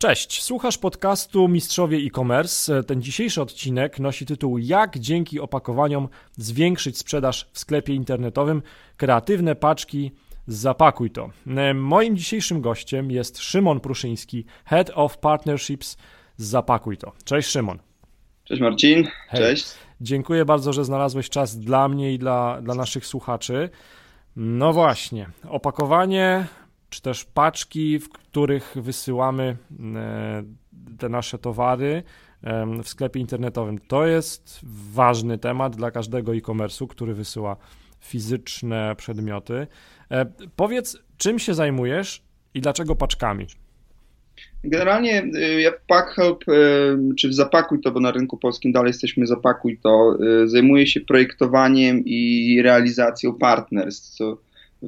Cześć, słuchasz podcastu Mistrzowie e-commerce. Ten dzisiejszy odcinek nosi tytuł Jak dzięki opakowaniom zwiększyć sprzedaż w sklepie internetowym. Kreatywne paczki, zapakuj to. Moim dzisiejszym gościem jest Szymon Pruszyński, Head of Partnerships z Zapakuj to. Cześć Szymon. Cześć Marcin, Hej. cześć. Dziękuję bardzo, że znalazłeś czas dla mnie i dla, dla naszych słuchaczy. No właśnie, opakowanie czy też paczki, w których wysyłamy e, te nasze towary w sklepie internetowym. To jest ważny temat dla każdego e-commerce'u, który wysyła fizyczne przedmioty. E, powiedz, czym się zajmujesz i dlaczego paczkami? Generalnie y, ja w PackHelp, y, czy w Zapakuj to, bo na rynku polskim dalej jesteśmy Zapakuj to, y, zajmuję się projektowaniem i realizacją partnerstw, co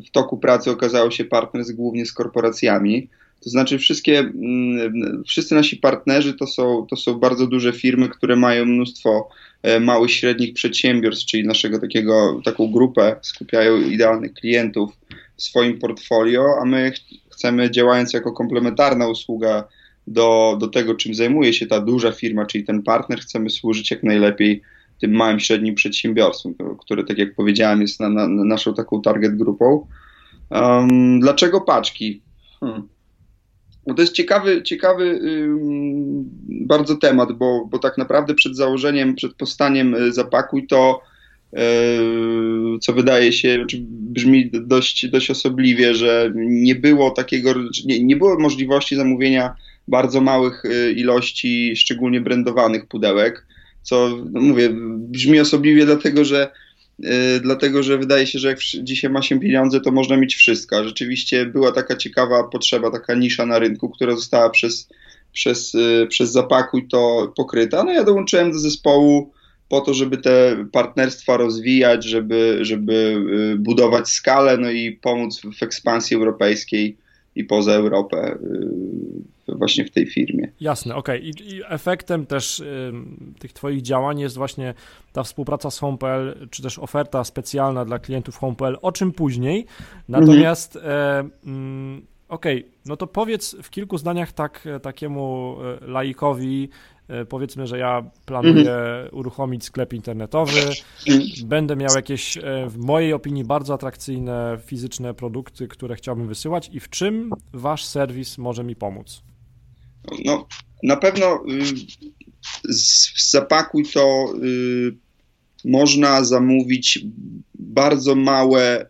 w toku pracy okazało się partnerstw głównie z korporacjami. To znaczy wszystkie, mm, wszyscy nasi partnerzy to są, to są bardzo duże firmy, które mają mnóstwo e, małych, średnich przedsiębiorstw, czyli naszego takiego, taką grupę, skupiają idealnych klientów w swoim portfolio, a my chcemy działając jako komplementarna usługa do, do tego, czym zajmuje się ta duża firma, czyli ten partner, chcemy służyć jak najlepiej tym małym, średnim przedsiębiorstwom, które, tak jak powiedziałem, jest na, na, na naszą taką target grupą. Um, dlaczego paczki? Hmm. No to jest ciekawy, ciekawy bardzo temat, bo, bo tak naprawdę przed założeniem, przed powstaniem y, Zapakuj to, yy, co wydaje się, brzmi dość, dość osobliwie, że nie było takiego, nie, nie było możliwości zamówienia bardzo małych y, ilości, szczególnie brandowanych pudełek co no mówię, brzmi osobliwie dlatego, że yy, dlatego, że wydaje się, że jak dzisiaj ma się pieniądze, to można mieć wszystko. Rzeczywiście była taka ciekawa potrzeba, taka nisza na rynku, która została przez, przez, yy, przez Zapakuj to pokryta. No ja dołączyłem do zespołu po to, żeby te partnerstwa rozwijać, żeby, żeby yy, budować skalę, no i pomóc w ekspansji europejskiej i poza Europę y, właśnie w tej firmie. Jasne, okej. Okay. I, I, efektem też y, tych Twoich działań jest właśnie ta współpraca z Home.pl, czy też oferta specjalna dla klientów Home.pl, o czym później. Natomiast mhm. e, okej, okay, no to powiedz w kilku zdaniach tak takiemu e, laikowi, powiedzmy, że ja planuję mhm. uruchomić sklep internetowy, będę miał jakieś, e, w mojej opinii, bardzo atrakcyjne fizyczne produkty, które chciałbym wysyłać i w czym wasz serwis może mi pomóc? No, na pewno y, z zapakuj to y, można zamówić bardzo małe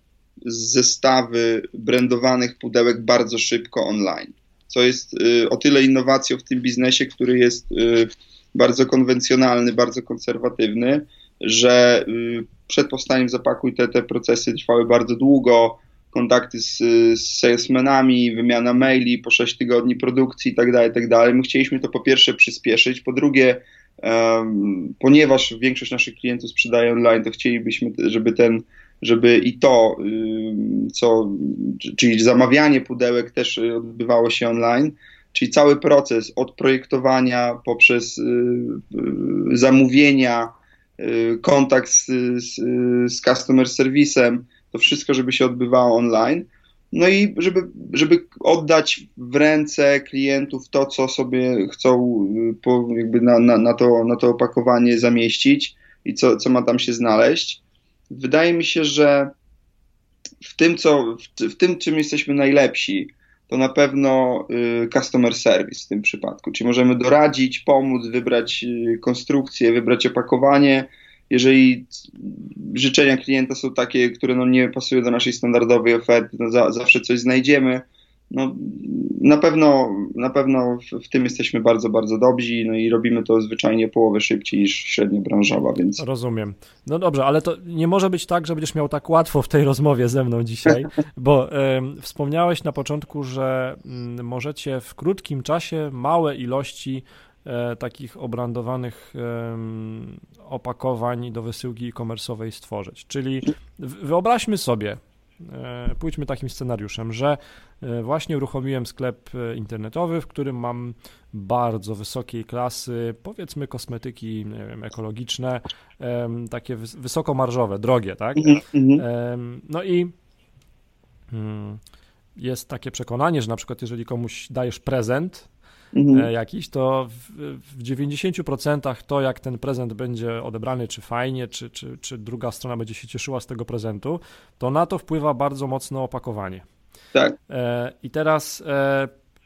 zestawy brandowanych pudełek bardzo szybko online co jest y, o tyle innowacją w tym biznesie, który jest y, bardzo konwencjonalny, bardzo konserwatywny, że y, przed powstaniem zapakuj te, te procesy trwały bardzo długo, kontakty z, z salesmenami, wymiana maili po 6 tygodni produkcji itd., tak itd. Tak My chcieliśmy to po pierwsze przyspieszyć, po drugie, um, ponieważ większość naszych klientów sprzedaje online, to chcielibyśmy, żeby ten żeby i to, co, czyli zamawianie pudełek też odbywało się online, czyli cały proces od projektowania poprzez y, y, zamówienia, y, kontakt z, z, z customer serwisem, to wszystko, żeby się odbywało online. No i żeby, żeby oddać w ręce klientów to, co sobie chcą po, jakby na, na, na, to, na to opakowanie zamieścić i co, co ma tam się znaleźć wydaje mi się, że w tym, co, w, tym czym jesteśmy najlepsi, to na pewno y, customer service w tym przypadku. Czyli możemy doradzić, pomóc, wybrać y, konstrukcję, wybrać opakowanie. Jeżeli życzenia klienta są takie, które no nie pasują do naszej standardowej oferty, no za, zawsze coś znajdziemy no, na pewno, na pewno w, tym jesteśmy bardzo, bardzo dobrzy, no i robimy to zwyczajnie połowę szybciej niż średnia branżowa, więc... Rozumiem. No dobrze, ale to nie może być tak, że będziesz miał tak łatwo w tej rozmowie ze mną dzisiaj, bo y, wspomniałeś na początku, że y, możecie w krótkim czasie małe ilości y, takich obrandowanych opakowań do wysyłki e-commerce'owej stworzyć. Czyli wyobraźmy sobie, pójdźmy takim scenariuszem, że e, właśnie uruchomiłem sklep e, internetowy, w którym mam bardzo wysokiej klasy, powiedzmy kosmetyki wiem, ekologiczne, takie wysokomarżowe, drogie, tak? Mhm, mhm. No i mm, jest takie przekonanie, że na przykład jeżeli komuś dajesz prezent, mhm. jakiś, to w, w 90% to, jak ten prezent będzie odebrany, czy fajnie, czy, czy, czy druga strona będzie się cieszyła z tego prezentu, to na to wpływa bardzo mocno opakowanie. Tak. I teraz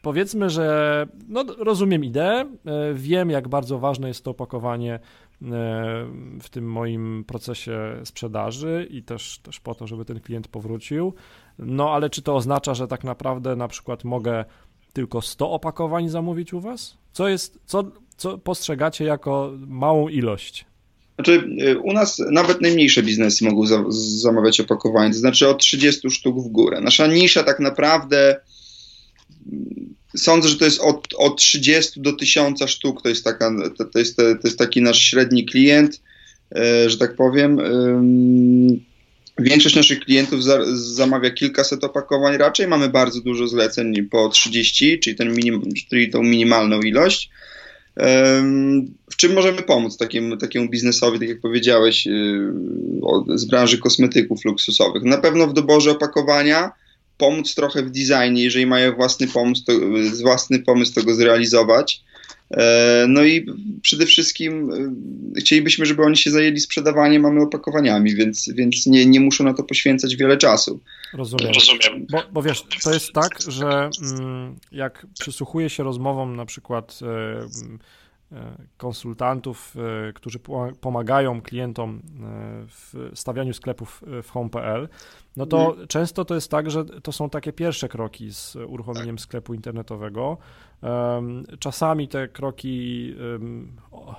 powiedzmy, że no, rozumiem ideę, wiem, jak bardzo ważne jest to opakowanie w tym moim procesie sprzedaży i też, też po to, żeby ten klient powrócił. No ale czy to oznacza, że tak naprawdę na przykład mogę tylko 100 opakowań zamówić u Was? Co jest, co, co postrzegacie jako małą ilość? Znaczy, y, u nas nawet najmniejsze biznesy mogą za, zamawiać opakowanie, to znaczy od 30 sztuk w górę. Nasza nisza tak naprawdę sądzę, że to jest od, od 30 do 1000 sztuk, to jest, taka, to, to, jest, to jest taki nasz średni klient, e, że tak powiem. Większość naszych klientów za, zamawia kilkaset opakowań, raczej mamy bardzo dużo zleceń po 30, czyli, ten minim, czyli tą minimalną ilość. W czym możemy pomóc takiemu, takiemu biznesowi, tak jak powiedziałeś, y, z branży kosmetyków luksusowych? Na pewno w doborze opakowania, pomóc trochę w designie, jeżeli mają własny pomysł, to, własny pomysł, to go zrealizować. E, no i przede wszystkim e, chcielibyśmy, żeby oni się zajęli sprzedawaniem, mamy opakowaniami, więc, więc nie, nie muszą na to poświęcać wiele czasu. Rozumiem. Rozumiem. Bo, bo wiesz, to jest tak, że mm, jak przysłuchuję się rozmowom na przykład e, E, konsultantów, którzy pomagają klientom w stawianiu sklepów w home.pl, no to mhm. często to jest tak, że to są takie pierwsze kroki z uruchomieniem sklepu internetowego. Czasami te kroki,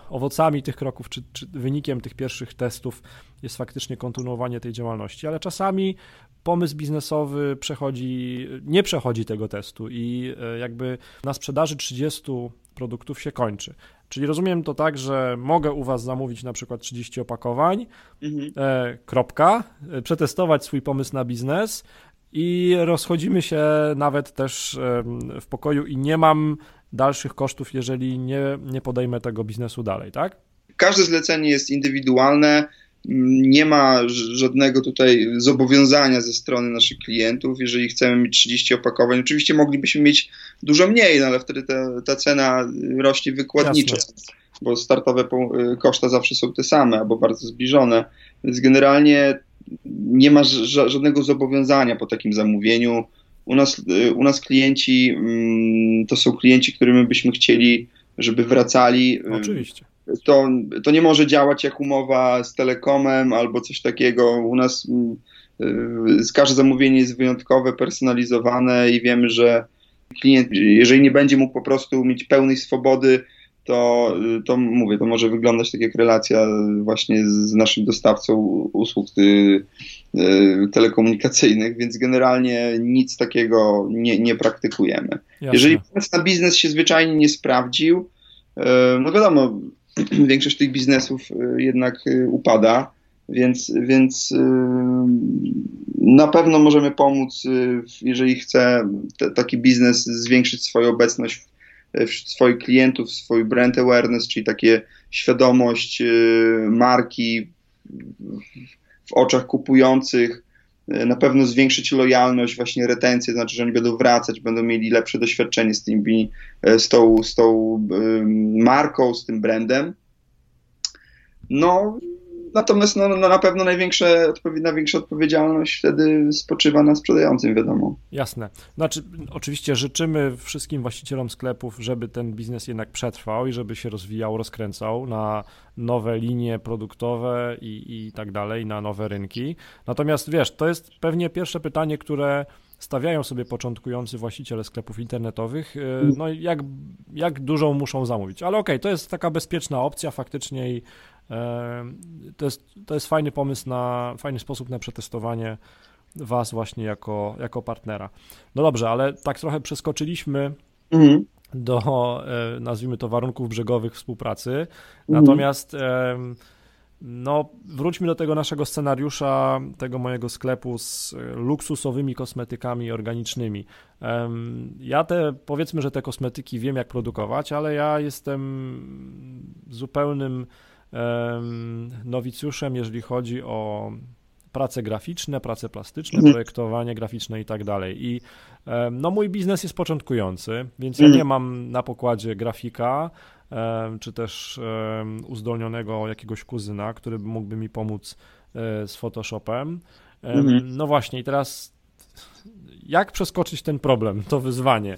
owocami tych kroków, czy, czy wynikiem tych pierwszych testów jest faktycznie kontynuowanie tej działalności, ale czasami pomysł biznesowy przechodzi, nie przechodzi tego testu i jakby na sprzedaży 30 produktów się kończy. Czyli rozumiem to tak, że mogę u Was zamówić na przykład 30 opakowań, mhm. e, kropka, e, przetestować swój pomysł na biznes i rozchodzimy się nawet też w pokoju i nie mam dalszych kosztów, jeżeli nie, nie podejmę tego biznesu dalej, tak? Każde zlecenie jest indywidualne nie ma żadnego tutaj zobowiązania ze strony naszych klientów, jeżeli chcemy mieć 30 opakowań. Oczywiście moglibyśmy mieć dużo mniej, no ale wtedy ta, ta cena rośnie wykładniczo, Jasne. bo startowe koszta zawsze są te same albo bardzo zbliżone. Więc generalnie nie ma żadnego zobowiązania po takim zamówieniu. U nas, u nas klienci mm, to są klienci, którym byśmy chcieli, żeby wracali. Oczywiście to, to nie może działać jak umowa z Telekomem albo coś takiego. U nas y, każde zamówienie jest wyjątkowe, personalizowane i wiemy, że klient, jeżeli nie będzie mógł po prostu mieć pełnej swobody, to, to mówię, to może wyglądać tak jak relacja właśnie z naszym dostawcą usług y, y, telekomunikacyjnych, więc generalnie nic takiego nie, nie praktykujemy. Jasne. Jeżeli na biznes się zwyczajnie nie sprawdził, no wiadomo, większość tych biznesów y, jednak y, upada, więc, więc y, na pewno możemy pomóc, jeżeli chce taki biznes zwiększyć swoją obecność swoich klientów, swój brand awareness, czyli takie świadomość marki w oczach kupujących, na pewno zwiększyć lojalność, właśnie retencję, znaczy, że oni będą wracać, będą mieli lepsze doświadczenie z, tymi, e, z, tą, z tą marką, z tym brandem. No, natomiast no, no na pewno największe, największa odpowiedzialność wtedy spoczywa na sprzedającym, wiadomo. Jasne. Znaczy, oczywiście życzymy wszystkim właścicielom sklepów, żeby ten biznes jednak przetrwał i żeby się rozwijał, rozkręcał na nowe linie produktowe i, i tak dalej, na nowe rynki. Natomiast wiesz, to jest pewnie pierwsze pytanie, które stawiają sobie początkujący właściciele sklepów internetowych, y, no jak, jak dużą muszą zamówić. Ale okej, okay, to jest taka bezpieczna opcja faktycznie i to jest, to jest fajny pomysł na, fajny sposób na przetestowanie Was właśnie jako, jako partnera. No dobrze, ale tak trochę przeskoczyliśmy mhm. do, e, nazwijmy to, warunków brzegowych współpracy. Mhm. Natomiast no, wróćmy do tego naszego scenariusza, tego mojego sklepu z e, luksusowymi kosmetykami organicznymi. Ja te, powiedzmy, że te kosmetyki wiem jak produkować, ale ja jestem zupełnym nowicjuszem, jeżeli chodzi o prace graficzne, prace plastyczne, mhm. projektowanie graficzne i tak dalej. I no mój biznes jest początkujący, więc ja mhm. nie mam na pokładzie grafika, czy też uzdolnionego jakiegoś kuzyna, który mógłby mi pomóc e, z Photoshopem. Mhm. No właśnie, i teraz jak przeskoczyć ten problem, to wyzwanie?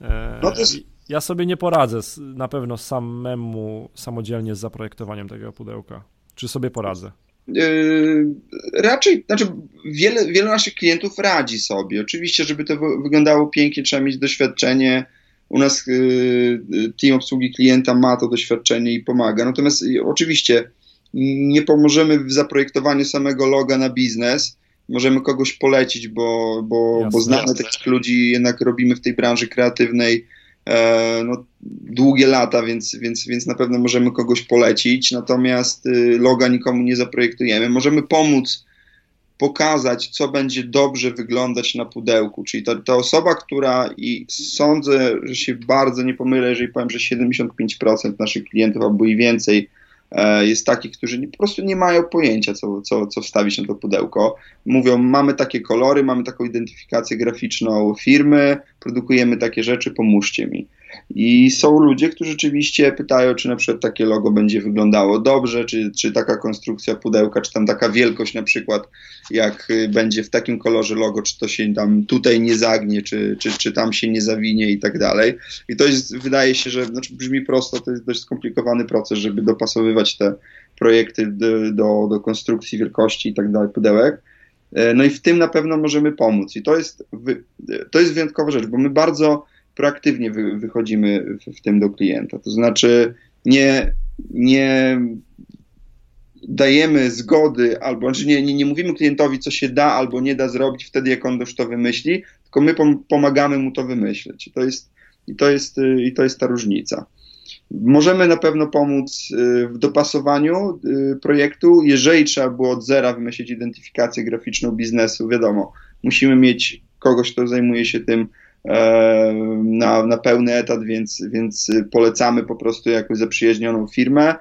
E, no jest... Ja sobie nie poradzę na pewno samemu, samodzielnie z zaprojektowaniem tego pudełka. Czy sobie poradzę? Yy, raczej, znaczy wiele, wielu naszych klientów radzi sobie. Oczywiście, żeby to wyglądało pięknie, trzeba mieć doświadczenie. U nas yy, team obsługi klienta ma to doświadczenie i pomaga. Natomiast oczywiście nie pomożemy w zaprojektowaniu samego loga na biznes. Możemy kogoś polecić, bo, bo, bo znamy jasne. takich ludzi, jednak robimy w tej branży kreatywnej E, no, długie lata, więc, więc, więc na pewno możemy kogoś polecić, natomiast y, loga nikomu nie zaprojektujemy. Możemy pomóc pokazać, co będzie dobrze wyglądać na pudełku, czyli ta, ta osoba, która i sądzę, że się bardzo nie pomylę, jeżeli powiem, że 75% naszych klientów albo i więcej E, jest takich, którzy nie, po prostu nie mają pojęcia, co, co, co wstawić na to pudełko. Mówią, mamy takie kolory, mamy taką identyfikację graficzną firmy, produkujemy takie rzeczy, pomóżcie mi. I są ludzie, którzy rzeczywiście pytają, czy na przykład takie logo będzie wyglądało dobrze, czy, czy taka konstrukcja pudełka, czy tam taka wielkość na przykład, jak y, będzie w takim kolorze logo, czy to się tam tutaj nie zagnie, czy, czy, czy tam się nie zawinie i tak dalej. I to jest, wydaje się, że znaczy brzmi prosto, to jest dość skomplikowany proces, żeby dopasowywać te projekty do, do, do konstrukcji, wielkości i tak dalej pudełek. E, no i w tym na pewno możemy pomóc. I to jest, to jest wyjątkowa rzecz, bo my bardzo proaktywnie wy, wychodzimy w, w, tym do klienta. To znaczy nie, nie dajemy zgody, albo znaczy nie, nie, nie mówimy klientowi, co się da albo nie da zrobić wtedy, jak on już to wymyśli, tylko my pom pomagamy mu to wymyśleć. I to jest, i to jest, i to jest ta różnica. Możemy na pewno pomóc y, w dopasowaniu y, projektu, jeżeli trzeba było od zera wymyślić identyfikację graficzną biznesu, wiadomo, musimy mieć kogoś, kto zajmuje się tym na, na pełny etat, więc, więc polecamy po prostu jakąś zaprzyjaźnioną firmę.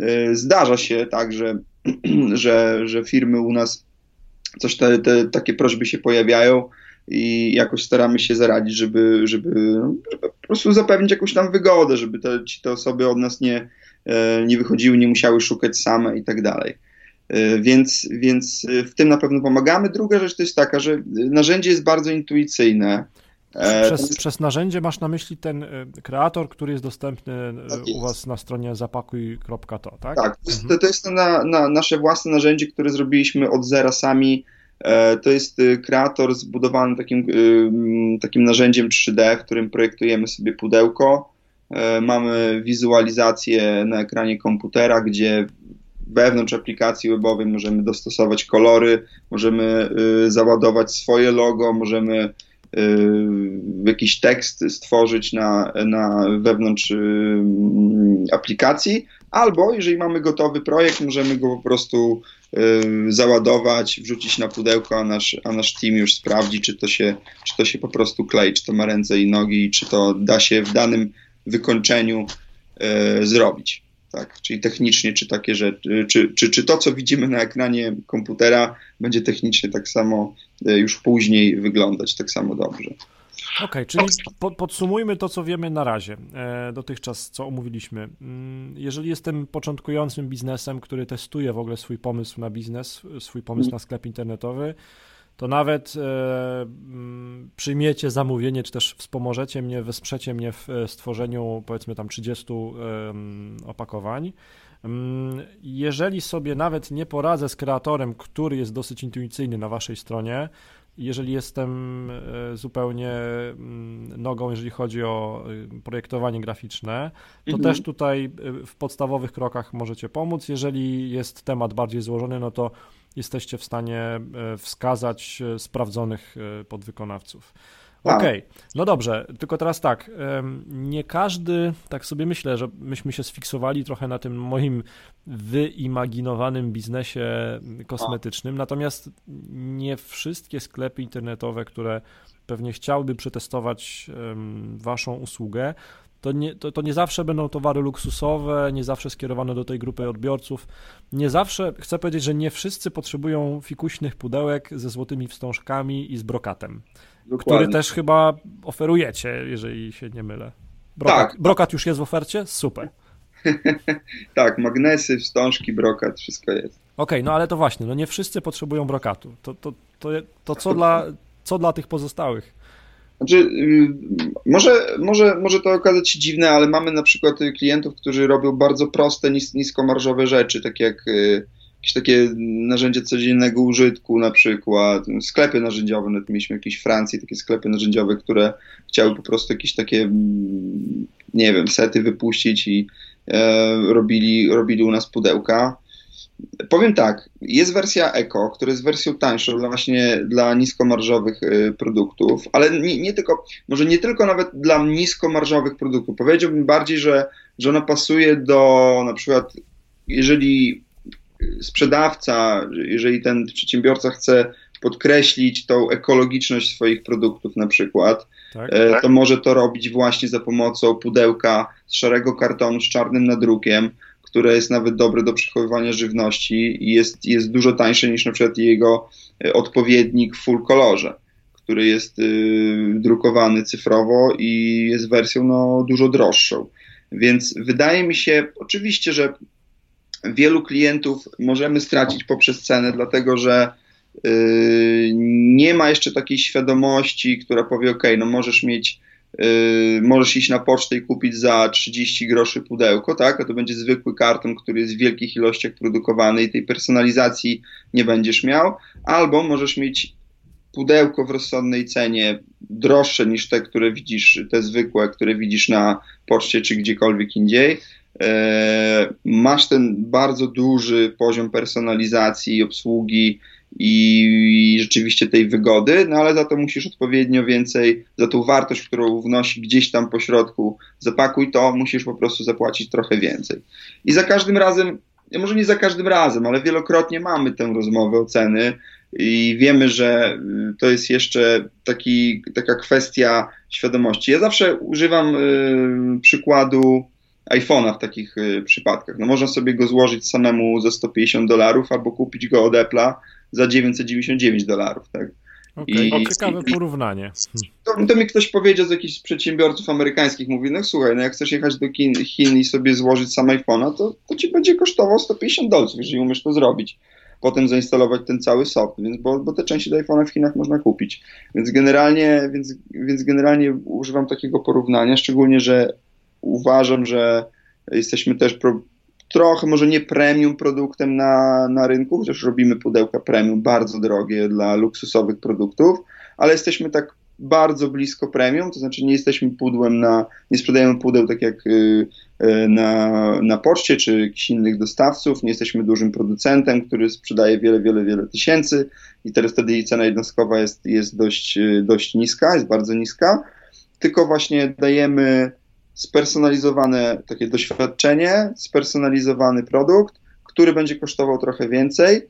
E, zdarza się tak, że, że, że firmy u nas coś te, te, takie prośby się pojawiają i jakoś staramy się zaradzić, żeby, żeby, żeby po prostu zapewnić jakąś tam wygodę, żeby te, ci te osoby od nas nie, e, nie wychodziły, nie musiały szukać same i tak dalej. Więc, więc w tym na pewno pomagamy. Druga rzecz to jest taka, że narzędzie jest bardzo intuicyjne. E, przez, przez, narzędzie masz na myśli ten e, kreator, który jest dostępny e, tak u Was na stronie zapakuj.to, tak? Tak, to jest, mhm. to jest na, na nasze własne narzędzie, które zrobiliśmy od zera sami. To jest kreator zbudowany takim, takim narzędziem 3D, w którym projektujemy sobie pudełko. Mamy wizualizację na ekranie komputera, gdzie wewnątrz aplikacji webowej możemy dostosować kolory, możemy załadować swoje logo, możemy jakiś tekst stworzyć na, na wewnątrz y, aplikacji, albo jeżeli mamy gotowy projekt, możemy go po prostu y, załadować, wrzucić na pudełko, a nasz, a nasz team już sprawdzi, czy to, się, czy to się po prostu klei, czy to ma ręce i nogi, czy to da się w danym wykończeniu zrobić tak? Czyli technicznie, czy takie rzeczy, czy, czy, czy to, co widzimy na ekranie komputera, będzie technicznie tak samo e, już później wyglądać tak samo dobrze. Okej, okay, czyli po, podsumujmy to, co wiemy na razie, e, dotychczas, co omówiliśmy. Mm, jeżeli jestem początkującym biznesem, który testuje w ogóle swój pomysł na biznes, swój pomysł na sklep internetowy, to nawet e, mm, przyjmiecie zamówienie, czy też wspomożecie mnie, wesprzecie mnie w e, stworzeniu powiedzmy tam 30 opakowań. Mm, jeżeli sobie nawet nie poradzę z kreatorem, który jest dosyć intuicyjny na waszej stronie, jeżeli jestem e, zupełnie mm, nogą, jeżeli chodzi o projektowanie graficzne, to mhm. też tutaj w podstawowych krokach możecie pomóc. Jeżeli jest temat bardziej złożony, no to jesteście w stanie e, wskazać e, sprawdzonych e, podwykonawców. Tak. Okej, okay. no dobrze, tylko teraz tak, nie każdy, tak sobie myślę, że myśmy się sfiksowali trochę na tym moim wyimaginowanym biznesie kosmetycznym, natomiast nie wszystkie sklepy internetowe, które pewnie chciałby przetestować waszą usługę, To nie, to, to nie zawsze będą towary luksusowe, nie zawsze skierowane do tej grupy odbiorców. Nie zawsze, chcę powiedzieć, że nie wszyscy potrzebują fikuśnych pudełek ze złotymi wstążkami i z brokatem, Dokładnie. który też chyba oferujecie, jeżeli się nie mylę. Brokat, tak. brokat już jest w ofercie? Super. tak, magnesy, wstążki, brokat, wszystko jest. Okej, okay, no ale to właśnie, no nie wszyscy potrzebują brokatu. To, to, to, to co, dla, co dla tych pozostałych? Znaczy, y, może, może, może to okazać się dziwne, ale mamy na przykład klientów, którzy robią bardzo proste, nis, niskomarżowe rzeczy, takie jak y, jakieś takie narzędzia codziennego użytku, na przykład sklepy narzędziowe, nawet mieliśmy jakieś w Francji takie sklepy narzędziowe, które chciały po prostu jakieś takie, mm, nie wiem, sety wypuścić i e, robili, robili u nas pudełka. Powiem tak, jest wersja Eco, która jest wersją tańszą dla właśnie dla niskomarżowych y, produktów, ale nie, nie, tylko, może nie tylko nawet dla niskomarżowych produktów. Powiedziałbym bardziej, że, że ona pasuje do na przykład, jeżeli sprzedawca, jeżeli ten przedsiębiorca chce podkreślić tą ekologiczność swoich produktów na przykład, tak, e, tak. to może to robić właśnie za pomocą pudełka z szarego kartonu z czarnym nadrukiem, które jest nawet dobre do przechowywania żywności i jest, jest dużo tańsze niż na przykład jego e, odpowiednik w full kolorze, który jest y, drukowany cyfrowo i jest wersją no, dużo droższą. Więc wydaje mi się, oczywiście, że wielu klientów możemy stracić poprzez cenę, dlatego że y, nie ma jeszcze takiej świadomości, która powie: OK, no możesz mieć Yy, możesz iść na pocztę i kupić za 30 groszy pudełko, tak? A to będzie zwykły karton, który jest w wielkich ilościach produkowany i tej personalizacji nie będziesz miał. Albo możesz mieć pudełko w rozsądnej cenie droższe niż te, które widzisz, te zwykłe, które widzisz na poczcie czy gdziekolwiek indziej. Yy, masz ten bardzo duży poziom personalizacji i obsługi i rzeczywiście tej wygody, no ale za to musisz odpowiednio więcej, za tą wartość, którą wnosi gdzieś tam po środku, zapakuj to, musisz po prostu zapłacić trochę więcej. I za każdym razem, może nie za każdym razem, ale wielokrotnie mamy tę rozmowę o ceny i wiemy, że y, to jest jeszcze taki, taka kwestia świadomości. Ja zawsze używam y, przykładu iPhone'a w takich y, przypadkach. No można sobie go złożyć samemu za 150 dolarów albo kupić go od Apple'a za 999 dolarów, tak? Okay. I, ciekawe porównanie. To, to, mi ktoś powiedział z jakichś przedsiębiorców amerykańskich, mówi, no słuchaj, no jak chcesz jechać do Chin, Chin i sobie złożyć sam iPhone'a, to, to ci będzie kosztowało 150 dolców, jeżeli umiesz to zrobić. Potem zainstalować ten cały soft, więc, bo, bo te części do iPhone'a w Chinach można kupić. Więc generalnie, więc, więc generalnie używam takiego porównania, szczególnie, że uważam, że jesteśmy też pro, trochę może nie premium produktem na, na rynku, chociaż robimy pudełka premium bardzo drogie dla luksusowych produktów, ale jesteśmy tak bardzo blisko premium, to znaczy nie jesteśmy pudłem na, nie sprzedajemy pudeł tak jak y, y, na, na poczcie czy jakichś innych dostawców, nie jesteśmy dużym producentem, który sprzedaje wiele, wiele, wiele tysięcy i teraz wtedy cena jednostkowa jest, jest dość, y, dość niska, jest bardzo niska, tylko właśnie dajemy spersonalizowane takie doświadczenie, spersonalizowany produkt, który będzie kosztował trochę więcej.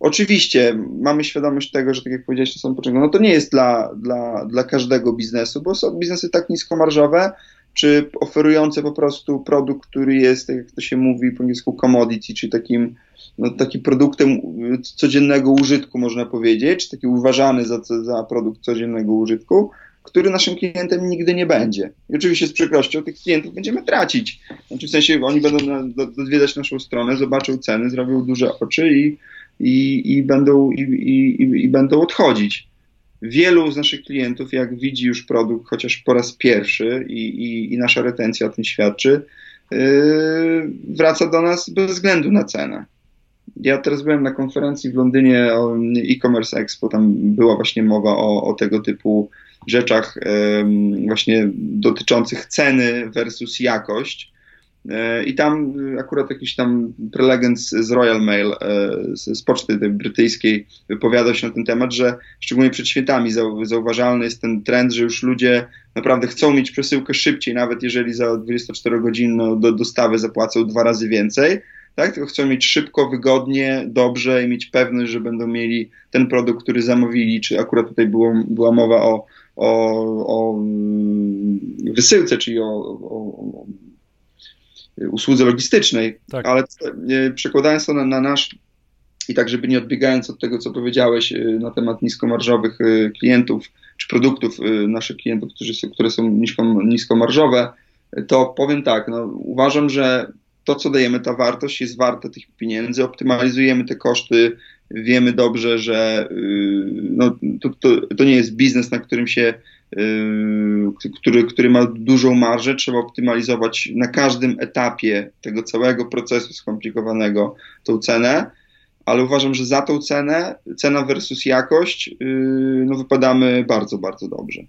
Oczywiście mamy świadomość tego, że tak jak powiedziałeś na samym początku, no to nie jest dla, dla, dla każdego biznesu, bo są biznesy tak niskomarżowe, czy oferujące po prostu produkt, który jest, jak to się mówi po angielsku, commodity, czyli takim, no, takim produktem codziennego użytku, można powiedzieć, taki uważany za, za produkt codziennego użytku, który naszym klientem nigdy nie będzie. I oczywiście z przykrością tych klientów będziemy tracić. Znaczy w sensie oni będą odwiedzać naszą stronę, zobaczą ceny, zrobią duże oczy i, i, i, będą, i, i, i będą odchodzić. Wielu z naszych klientów, jak widzi już produkt chociaż po raz pierwszy i, i, i nasza retencja o tym świadczy, yy, wraca do nas bez względu na cenę. Ja teraz byłem na konferencji w Londynie o e-commerce expo, tam była właśnie mowa o, o tego typu rzeczach właśnie dotyczących ceny versus jakość. E, I tam akurat jakiś tam prelegent z Royal Mail, e, z, poczty brytyjskiej, wypowiadał się na ten temat, że szczególnie przed świętami zauważalny jest ten trend, że już ludzie naprawdę chcą mieć przesyłkę szybciej, nawet jeżeli za 24-godzinną do dostawy zapłacą dwa razy więcej, tak? tylko chcą mieć szybko, wygodnie, dobrze i mieć pewność, że będą mieli ten produkt, który zamówili, czy akurat tutaj było, była mowa o o, o mm, wysyłce, czyli o, o, o usłudze logistycznej, tak. ale przekładając to na, na nasz i tak, żeby nie odbiegając od tego, co powiedziałeś na temat niskomarżowych klientów czy produktów naszych klientów, są, które są nisko, niskomarżowe, to powiem tak, no, uważam, że to, co dajemy, ta wartość jest warta tych pieniędzy, optymalizujemy te koszty, wiemy dobrze, że y, no, to, to, to nie jest biznes, na którym się, y, który, który ma dużą marżę, trzeba optymalizować na każdym etapie tego całego procesu skomplikowanego tą cenę, ale uważam, że za tą cenę, cena versus jakość, y, no wypadamy bardzo, bardzo dobrze.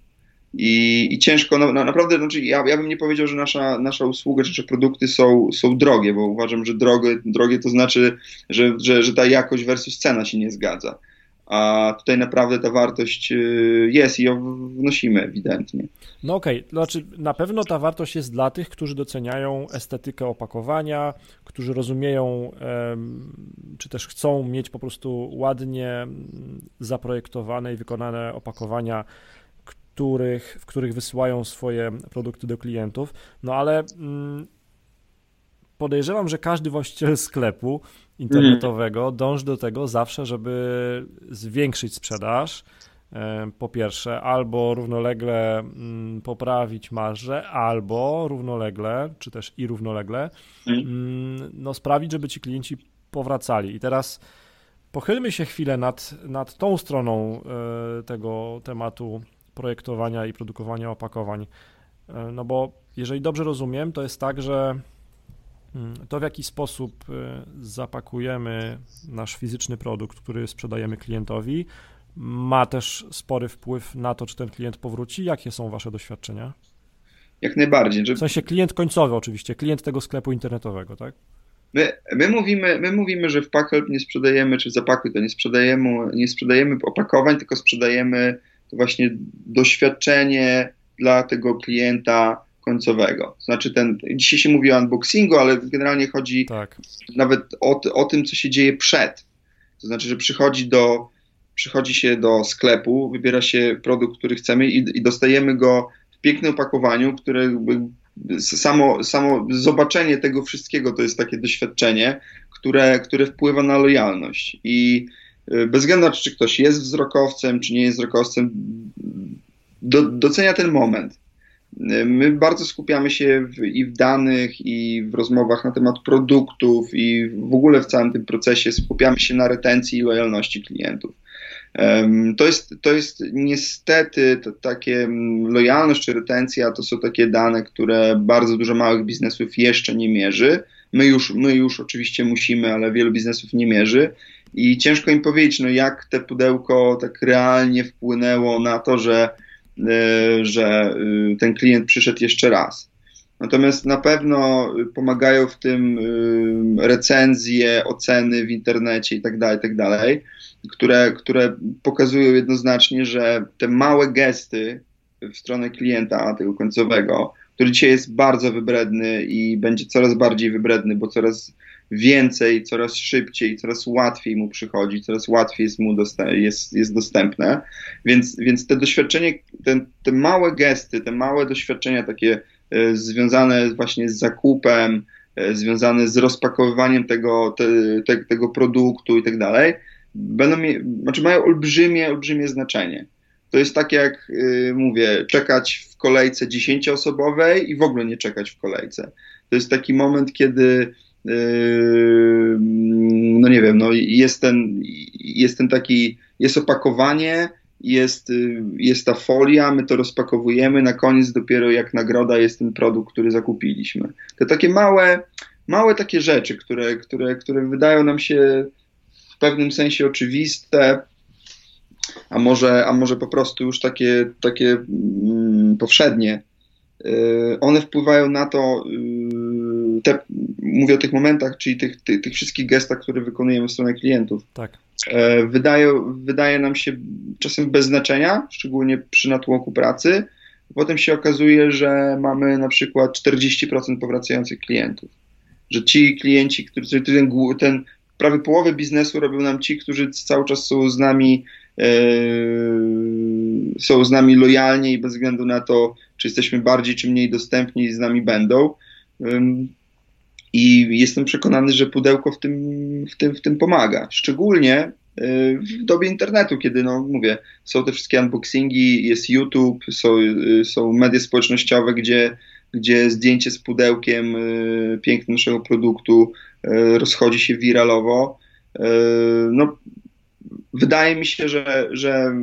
I, i ciężko, no, naprawdę, znaczy ja, ja bym nie powiedział, że nasza, nasza usługa czy, czy produkty są, są drogie, bo uważam, że drogie, drogie to znaczy, że, że, że ta jakość versus cena się nie zgadza. A tutaj naprawdę ta wartość y, jest i ją wnosimy ewidentnie. No okej, okay. znaczy na pewno ta wartość jest dla tych, którzy doceniają estetykę opakowania, którzy rozumieją, czy też chcą mieć po prostu ładnie zaprojektowane i wykonane opakowania których, w których wysyłają swoje produkty do klientów. No ale mm, podejrzewam, że każdy właściciel sklepu internetowego mm. dąży do tego zawsze, żeby zwiększyć sprzedaż. Po pierwsze, albo równolegle mm, poprawić marżę, albo równolegle, czy też i równolegle, mm. no, sprawić, żeby ci klienci powracali. I teraz pochylmy się chwilę nad, nad tą stroną e, tego tematu projektowania i produkowania opakowań. E, no bo jeżeli dobrze rozumiem, to jest tak, że mm, to w jaki sposób e, zapakujemy nasz fizyczny produkt, który sprzedajemy klientowi, ma też spory wpływ na to, czy ten klient powróci. Jakie są Wasze doświadczenia? Jak najbardziej. Że... W sensie klient końcowy oczywiście, klient tego sklepu internetowego, tak? My, my, mówimy, my mówimy, że w Packhelp nie sprzedajemy, czy w to nie sprzedajemy, nie sprzedajemy opakowań, tylko sprzedajemy to właśnie doświadczenie dla tego klienta końcowego. Znaczy ten, dzisiaj się mówi o unboxingu, ale generalnie chodzi tak. nawet o, o tym, co się dzieje przed. To znaczy, że przychodzi do, przychodzi się do sklepu, wybiera się produkt, który chcemy i, i dostajemy go w pięknym opakowaniu, które samo, samo zobaczenie tego wszystkiego to jest takie doświadczenie, które, które wpływa na lojalność. I bez względu na to, czy ktoś jest wzrokowcem, czy nie jest wzrokowcem, do, docenia ten moment. Y, my bardzo skupiamy się w, i w danych, i w rozmowach na temat produktów, i w ogóle w całym tym procesie skupiamy się na retencji i lojalności klientów. To jest, to jest niestety to takie lojalność czy retencja to są takie dane, które bardzo dużo małych biznesów jeszcze nie mierzy. My już, my już oczywiście musimy, ale wielu biznesów nie mierzy i ciężko im powiedzieć, no jak te pudełko tak realnie wpłynęło na to, że, e, że e, ten klient przyszedł jeszcze raz. Natomiast na pewno pomagają w tym e, recenzje, oceny w internecie itd., tak itd., tak które, które pokazują jednoznacznie, że te małe gesty w stronę klienta, tego końcowego, który dzisiaj jest bardzo wybredny i będzie coraz bardziej wybredny, bo coraz więcej, coraz szybciej, coraz łatwiej mu przychodzi, coraz łatwiej jest mu jest, jest dostępne. Więc, więc te doświadczenie, te, te małe gesty, te małe doświadczenia takie e, związane właśnie z zakupem, e, związane z rozpakowywaniem tego, te, te, tego produktu i tak dalej, będą, znaczy mają olbrzymie, olbrzymie znaczenie. To jest tak jak y, mówię, czekać w kolejce dziesięcioosobowej i w ogóle nie czekać w kolejce. To jest taki moment, kiedy no nie wiem, no jest ten, jest ten taki, jest opakowanie, jest, jest ta folia, my to rozpakowujemy, na koniec dopiero jak nagroda jest ten produkt, który zakupiliśmy. To takie małe, małe takie rzeczy, które, które, które wydają nam się w pewnym sensie oczywiste, a może, a może po prostu już takie, takie mm, powszednie, yy, one wpływają na to, yy, te, mówię o tych momentach, czyli tych, tych, tych wszystkich gestach, które wykonujemy w stronę klientów. Tak. E, wydaje, wydaje nam się czasem bez znaczenia, szczególnie przy natłoku pracy. Potem się okazuje, że mamy na przykład 40% powracających klientów. Że ci klienci, którzy ten, ten prawie połowę biznesu robią nam ci, którzy cały czas są z nami e, są z nami lojalnie i bez względu na to, czy jesteśmy bardziej czy mniej dostępni, z nami będą. I jestem przekonany, że pudełko w tym, w tym, w tym pomaga. Szczególnie w dobie internetu, kiedy, no mówię, są te wszystkie unboxingi, jest YouTube, są, są media społecznościowe, gdzie, gdzie zdjęcie z pudełkiem pięknym naszego produktu rozchodzi się wiralowo. No, wydaje mi się, że, że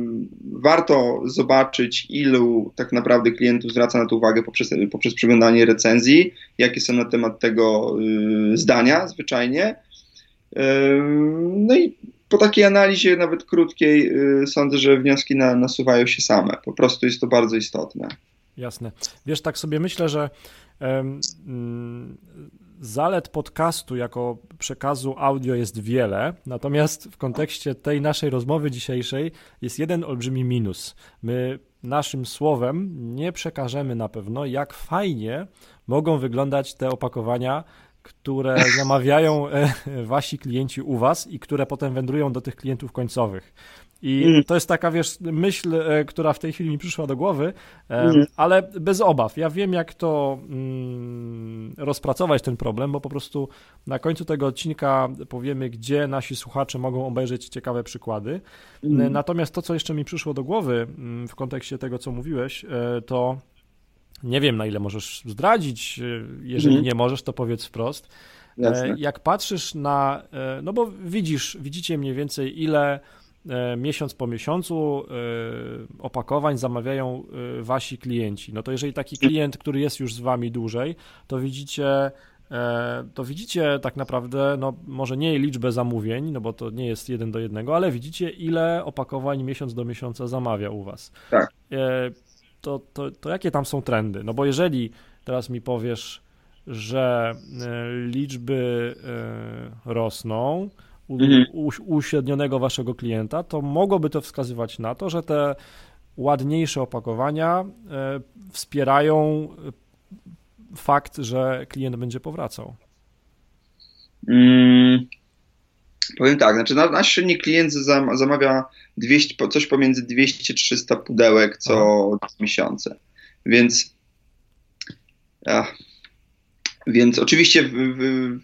warto zobaczyć, ilu tak naprawdę klientów zwraca na to uwagę poprzez, poprzez przeglądanie recenzji, jakie są na temat tego y, zdania zwyczajnie. Y, no i po takiej analizie, nawet krótkiej, y, sądzę, że wnioski na, nasuwają się same. Po prostu jest to bardzo istotne. Jasne. Wiesz, tak sobie myślę, że um, Zalet podcastu jako przekazu audio jest wiele, natomiast w kontekście tej naszej rozmowy dzisiejszej jest jeden olbrzymi minus. My naszym słowem nie przekażemy na pewno, jak fajnie mogą wyglądać te opakowania, które zamawiają e, wasi klienci u was i które potem wędrują do tych klientów końcowych. I mm. to jest taka, wiesz, myśl, e, która w tej chwili mi przyszła do głowy, mm. ale bez obaw. Ja wiem, jak to mm, rozpracować ten problem, bo po prostu na końcu tego odcinka powiemy, gdzie nasi słuchacze mogą obejrzeć ciekawe przykłady. Mm. Natomiast to, co jeszcze mi przyszło do głowy mm, w kontekście tego, co mówiłeś, e, to nie wiem, na ile możesz zdradzić. Jeżeli mm. nie możesz, to powiedz wprost. Jasne. Jak patrzysz na, no bo widzisz, widzicie mniej więcej, ile E, miesiąc po miesiącu e, opakowań zamawiają e, wasi klienci. No to jeżeli taki klient, który jest już z wami dłużej, to widzicie to widzicie tak naprawdę, no może nie liczbę zamówień, no bo to nie jest jeden do jednego, ale widzicie ile opakowań miesiąc do miesiąca zamawia u was. Tak. To, to, to jakie tam są trendy? No bo jeżeli teraz mi powiesz, że liczby rosną, mhm. uśrednionego waszego klienta, to mogłoby to wskazywać na to, że te ładniejsze opakowania e, wspierają e, fakt, że klient będzie powracał. Hmm. Powiem tak, znaczy nasz średni klient zamawia 200, coś pomiędzy 200-300 pudełek co Aha. miesiące. Więc, ja, więc oczywiście w, w,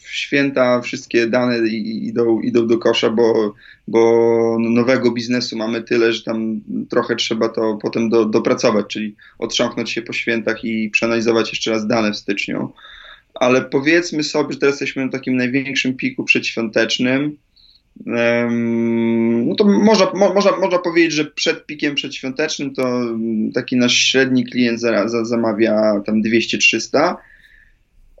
w święta wszystkie dane idą, idą do kosza, bo, bo nowego biznesu mamy tyle, że tam trochę trzeba to potem do, dopracować, czyli otrząknąć się po świętach i przeanalizować jeszcze raz dane w styczniu. Ale powiedzmy sobie, że teraz jesteśmy na takim największym piku przedświątecznym. No to można, można, można powiedzieć, że przed pikiem przedświątecznym to taki nasz średni klient za, za, zamawia tam 200-300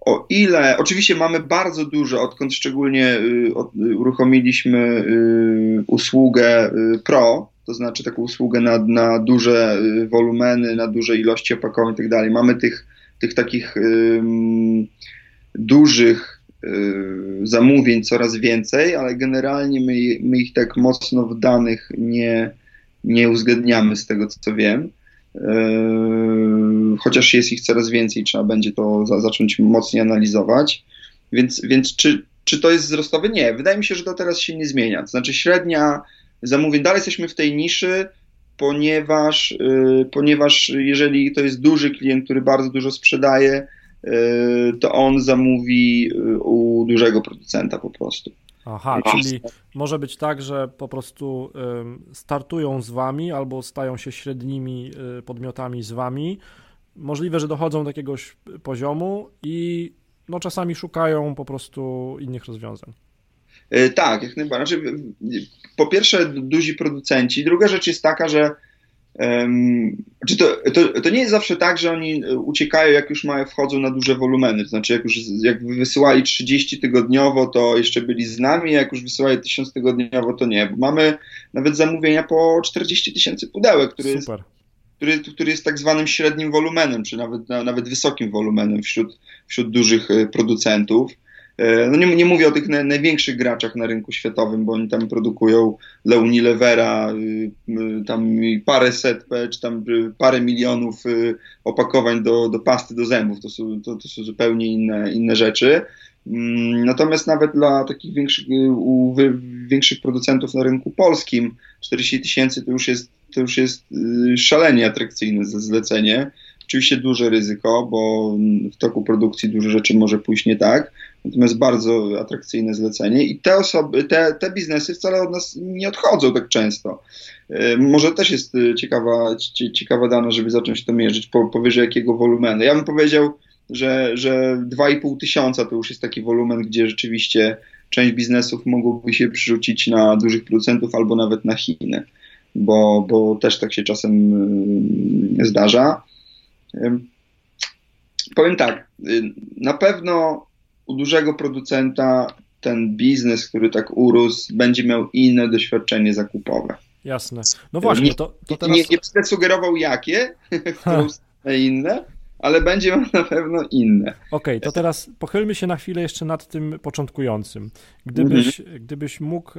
o ile, oczywiście mamy bardzo dużo, odkąd szczególnie y, uruchomiliśmy y, usługę y, Pro, to znaczy taką usługę na, na duże wolumeny, na duże ilości opakowań i tak dalej. Mamy tych, tych takich dużych zamówień coraz więcej, ale generalnie my, my ich tak mocno w danych nie, nie uwzględniamy z tego co wiem. Yy, chociaż jest ich coraz więcej, trzeba będzie to za, zacząć mocniej analizować. Więc, więc czy, czy to jest wzrostowe? Nie. Wydaje mi się, że to teraz się nie zmienia. To znaczy średnia zamówień, dalej jesteśmy w tej niszy, ponieważ, yy, ponieważ jeżeli to jest duży klient, który bardzo dużo sprzedaje, yy, to on zamówi yy, u dużego producenta po prostu. Aha, czyli może być tak, że po prostu startują z wami albo stają się średnimi y, podmiotami z wami. Możliwe, że dochodzą do jakiegoś poziomu i no, czasami szukają po prostu innych rozwiązań. Y, tak, jak najbardziej. Znaczy, po pierwsze, duzi producenci. Druga rzecz jest taka, że czy to, to, to, nie jest zawsze tak, że oni uciekają, jak już mają, wchodzą na duże wolumeny. To znaczy, jak już jak wysyłali 30 tygodniowo, to jeszcze byli z nami, jak już wysyłali 1000 tygodniowo, to nie. Bo mamy nawet zamówienia po 40 tysięcy pudełek, który jest, który, który jest tak zwanym średnim wolumenem, czy nawet, nawet wysokim wolumenem wśród, wśród dużych e, producentów. E, no nie, nie mówię o tych na, największych graczach na rynku światowym, bo oni tam produkują dla Unilevera y, y, tam parę set, czy tam y, parę milionów opakowań do, do pasty do zębów. To są, to, to są zupełnie inne, inne rzeczy. Mm, natomiast nawet dla takich większych, większych producentów na rynku polskim 40 tysięcy to już jest to już jest szalenie atrakcyjne zlecenie. Oczywiście duże ryzyko, bo w toku produkcji dużo rzeczy może pójść nie tak, natomiast bardzo atrakcyjne zlecenie i te osoby, te, te biznesy wcale od nas nie odchodzą tak często. Y, może też jest ciekawa, ciekawa dana, żeby zacząć to mierzyć, po, powyżej jakiego wolumenu. Ja bym powiedział, że, że 2,5 tysiąca to już jest taki wolumen, gdzie rzeczywiście część biznesów mogłoby się przerzucić na dużych producentów albo nawet na Chiny, bo, bo też tak się czasem y, zdarza. Powiem tak, na pewno u dużego producenta ten biznes, który tak urósł, będzie miał inne doświadczenie zakupowe. Jasne. No właśnie, to, to teraz... Nie, nie będę sugerował jakie, inne, ale będzie na pewno inne. Okej, okay, to teraz pochylmy się na chwilę jeszcze nad tym początkującym. Gdybyś, mhm. gdybyś mógł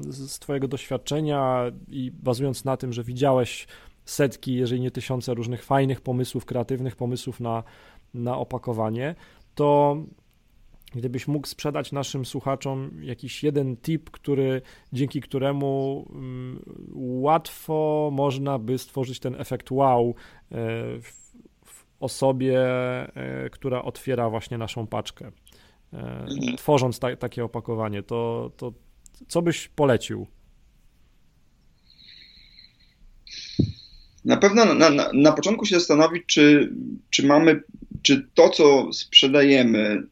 z Twojego doświadczenia i bazując na tym, że widziałeś setki, jeżeli nie tysiące różnych fajnych pomysłów, kreatywnych pomysłów na, na opakowanie, to gdybyś mógł sprzedać naszym słuchaczom jakiś jeden tip, który, dzięki któremu um, łatwo można by stworzyć ten efekt wow e, osobie, e, która otwiera właśnie naszą paczkę. E, mhm. Tworząc ta, takie opakowanie, to, to co byś polecił? Na pewno na, na, na początku się zastanowić, czy, czy mamy, czy to, co sprzedajemy,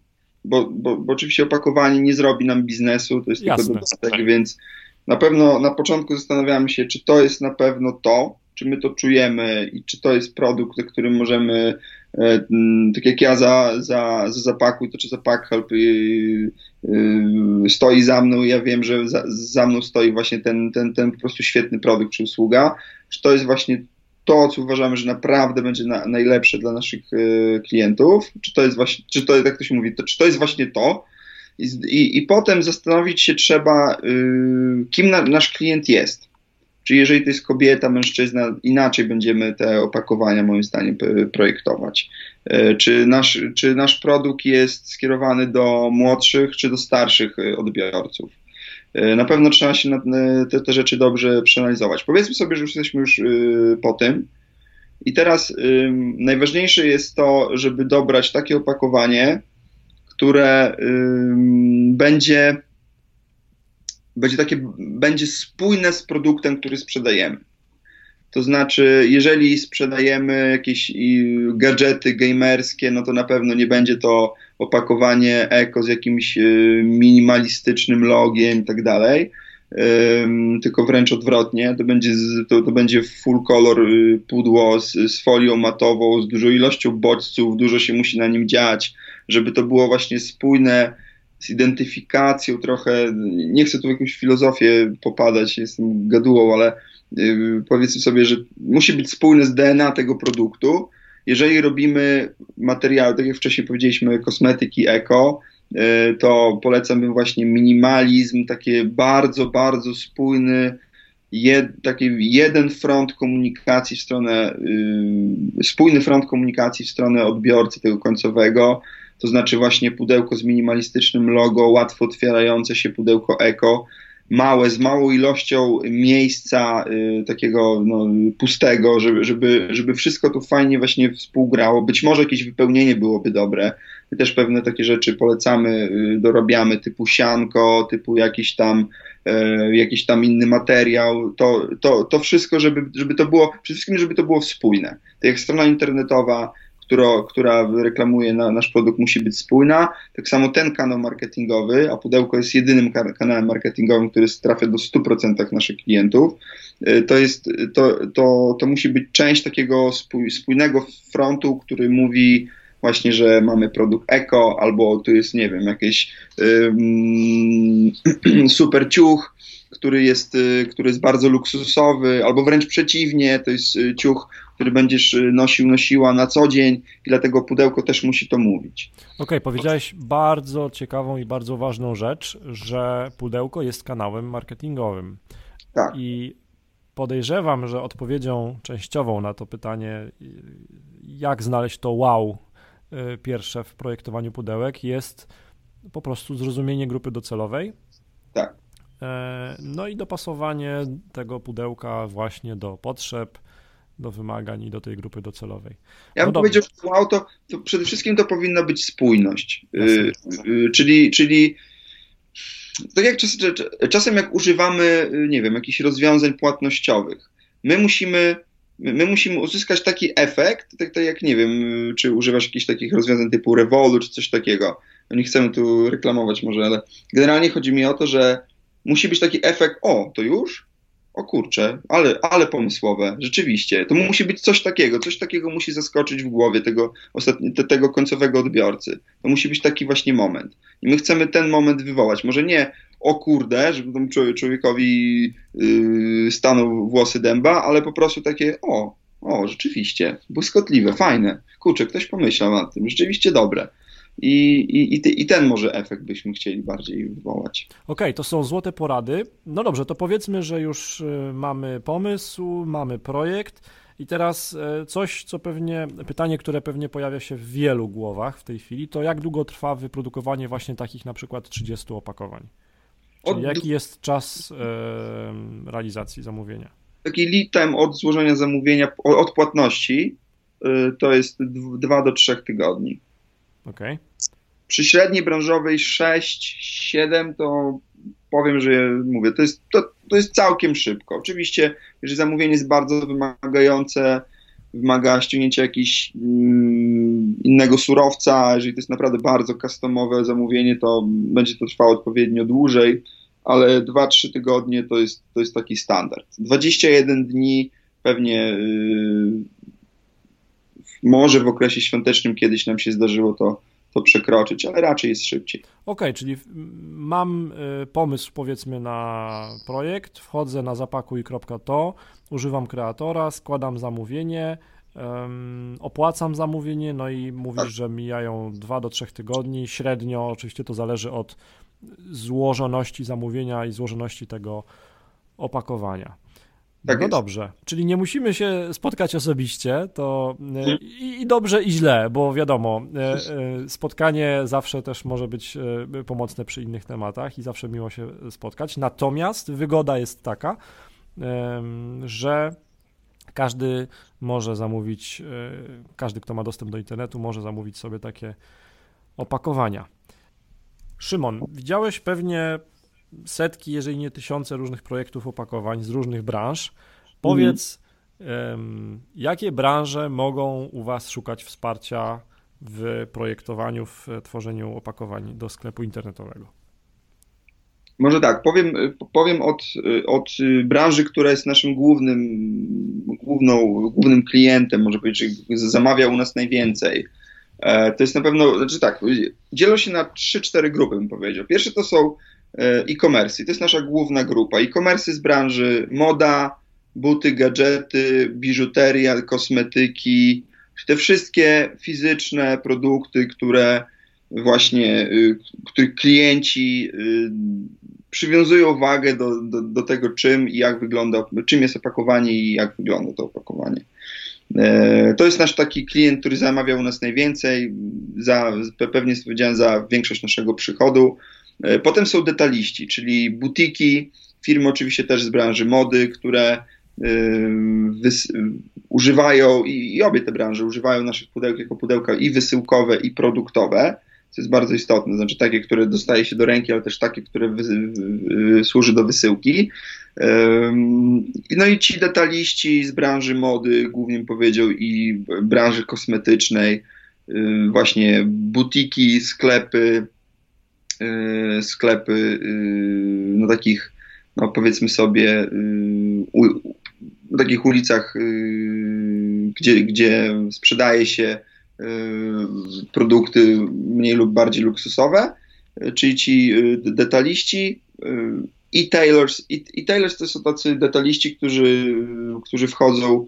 bo, bo, bo oczywiście opakowanie nie zrobi nam biznesu, to jest Jasne. tylko dodatek, tak. więc na pewno na początku zastanawiamy się, czy to jest na pewno to, czy my to czujemy i czy to jest produkt, którym możemy, e, tak jak ja za, za, za zapakuj, to czy zapak help y, y, stoi za mną i ja wiem, że za, za mną stoi właśnie ten, ten, ten po prostu świetny produkt czy usługa, czy to jest właśnie to, co uważamy, że naprawdę będzie na, najlepsze dla naszych y, klientów, czy to jest właśnie, czy to, jak to się mówi, to, czy to jest właśnie to, i, i, i potem zastanowić się trzeba, y, kim na, nasz klient jest. Czy jeżeli to jest kobieta, mężczyzna, inaczej będziemy te opakowania, moim zdaniem, projektować. E, czy nasz, czy nasz produkt jest skierowany do młodszych, czy do starszych e, odbiorców? E, na pewno trzeba się te, te rzeczy dobrze przeanalizować. Powiedzmy sobie, że już jesteśmy już po tym. I teraz najważniejsze jest to, żeby dobrać takie opakowanie, które będzie będzie takie, będzie spójne z produktem, który sprzedajemy. To znaczy, jeżeli sprzedajemy jakieś gadżety gamerskie, no to na pewno nie będzie to opakowanie eko z jakimś y, minimalistycznym logiem i tak dalej, tylko wręcz odwrotnie. To będzie, to, to będzie full color y, pudło z, z folią matową, z dużą ilością bodźców, dużo się musi na nim dziać, żeby to było właśnie spójne z identyfikacją trochę, nie chcę tu w jakąś filozofię popadać, jestem gadułą, ale powiedzmy sobie, że musi być spójny z DNA tego produktu. Jeżeli robimy materiały, tak jak wcześniej powiedzieliśmy, kosmetyki eko, yy, to polecam właśnie minimalizm, takie bardzo, bardzo spójny, jed, taki jeden front komunikacji w stronę, yy, spójny front komunikacji w stronę odbiorcy tego końcowego, to znaczy właśnie pudełko z minimalistycznym logo, łatwo otwierające się pudełko eko, małe, z małą ilością miejsca y, takiego no, pustego, żeby, żeby, żeby wszystko tu fajnie właśnie współgrało. Być może jakieś wypełnienie byłoby dobre. My też pewne takie rzeczy polecamy, y, dorabiamy typu sianko, typu jakiś tam y, jakiś tam inny materiał, to, to, to wszystko, żeby, żeby to było, przede wszystkim, żeby to było spójne. Tak jak strona internetowa, która, która reklamuje na, nasz produkt, musi być spójna. Tak samo ten kanał marketingowy, a pudełko jest jedynym kanałem marketingowym, który trafia do 100% naszych klientów. Y, to, jest, to, to, to musi być część takiego spój, spójnego frontu, który mówi właśnie, że mamy produkt eko, albo tu jest, nie wiem, jakiś super ciuch, który jest, y, który jest bardzo luksusowy, albo wręcz przeciwnie, to jest y, ciuch, który będziesz y, nosił, nosiła na co dzień i dlatego pudełko też musi to mówić. Okej, okay, powiedziałeś bardzo ciekawą i bardzo ważną rzecz, że pudełko jest kanałem marketingowym. Tak. I podejrzewam, że odpowiedzią częściową na to pytanie, jak znaleźć to wow pierwsze w projektowaniu pudełek, jest po prostu zrozumienie grupy docelowej. Tak no i dopasowanie tego pudełka właśnie do potrzeb, do wymagań i do tej grupy docelowej. Ja bym no powiedział, że to, to przede wszystkim to powinna być spójność. Yy, yy, czyli, czyli tak jak czas, czasem jak używamy, nie wiem, jakichś rozwiązań płatnościowych, my musimy my musimy uzyskać taki efekt, tak, tak jak nie wiem, czy używasz jakichś takich rozwiązań typu Revolu, czy coś takiego. No nie chcemy tu reklamować może, ale generalnie chodzi mi o to, że musi być taki efekt, o, to już? O kurczę, ale, ale pomysłowe, rzeczywiście. To musi być coś takiego, coś takiego musi zaskoczyć w głowie tego, ostatni, tego końcowego odbiorcy. To musi być taki właśnie moment. I my chcemy ten moment wywołać. Może nie o kurde, żeby temu człowiekowi yy, stanął włosy dęba, ale po prostu takie o, o, rzeczywiście, błyskotliwe, fajne. Kurczę, ktoś pomyślał nad tym, rzeczywiście dobre. I, i, I ten może efekt byśmy chcieli bardziej wywołać. Okej, okay, to są złote porady. No dobrze, to powiedzmy, że już y, mamy pomysł, mamy projekt. I teraz y, coś, co pewnie, pytanie, które pewnie pojawia się w wielu głowach w tej chwili, to jak długo trwa wyprodukowanie właśnie takich na przykład 30 opakowań? Czyli jaki jest czas e, realizacji zamówienia? Taki lead time od złożenia zamówienia, od płatności, to jest 2 do 3 tygodni. Okay. Przy średniej branżowej 6-7 to powiem, że mówię, to jest, to, to jest całkiem szybko. Oczywiście, jeżeli zamówienie jest bardzo wymagające, wymaga ściągnięcia jakiegoś mm, innego surowca, jeżeli to jest naprawdę bardzo customowe zamówienie, to będzie to trwało odpowiednio dłużej, ale 2-3 tygodnie to jest, to jest taki standard. 21 dni pewnie yy, może w okresie świątecznym kiedyś nam się zdarzyło to, to przekroczyć, ale raczej jest szybciej. Okej, okay, czyli mam y, pomysł powiedzmy na projekt, wchodzę na zapakuj.to, używam kreatora, składam zamówienie, opłacam zamówienie, no i mówisz, tak. że mijają 2 do 3 tygodni, średnio oczywiście to zależy od złożoności zamówienia i złożoności tego opakowania. Tak no dobrze, czyli nie musimy się spotkać osobiście, to e, i, i, dobrze i źle, bo wiadomo, e, e, spotkanie zawsze też może być pomocne przy innych tematach i zawsze miło się spotkać. Natomiast wygoda jest taka, że każdy może zamówić, każdy, kto ma dostęp do internetu, może zamówić sobie takie opakowania. Szymon, widziałeś pewnie setki, jeżeli nie tysiące różnych projektów opakowań z różnych branż. Powiedz, jakie branże mogą u Was szukać wsparcia w projektowaniu, w tworzeniu opakowań do sklepu internetowego? Może tak, powiem, powiem od, od branży, która jest naszym głównym, główną, głównym klientem, może powiedzieć, że zamawia u nas najwięcej. E, to jest na pewno, znaczy tak, dzielą się na 3-4 grupy, bym powiedział. Pierwsze to są e-commerce, to jest nasza główna grupa. E-commerce z branży moda, buty, gadżety, biżuteria, kosmetyki, te wszystkie fizyczne produkty, które właśnie, y, których klienci y, przywiązują wagę do, do, do tego, czym i jak wygląda, czym jest opakowanie i jak wygląda to opakowanie. E, to jest nasz taki klient, który zamawiał u nas najwięcej, za, pewnie powiedziałem, za większość naszego przychodu. E, potem są detaliści, czyli butiki, firmy oczywiście też z branży mody, które e, używają, i, i, obie te branże używają naszych pudełek jako pudełka i wysyłkowe, i produktowe, co jest bardzo istotne, znaczy takie, które dostaje się do ręki, ale też takie, które wy, służy do wysyłki. No i ci detaliści z branży mody, głównie powiedział, i branży kosmetycznej, y, właśnie butiki, sklepy, sklepy y, no takich, no powiedzmy sobie, na takich ulicach, gdzie, gdzie sprzedaje się produkty mniej lub bardziej luksusowe, czyli ci detaliści, i tailors, i, i tailors to są tacy detaliści, którzy, którzy wchodzą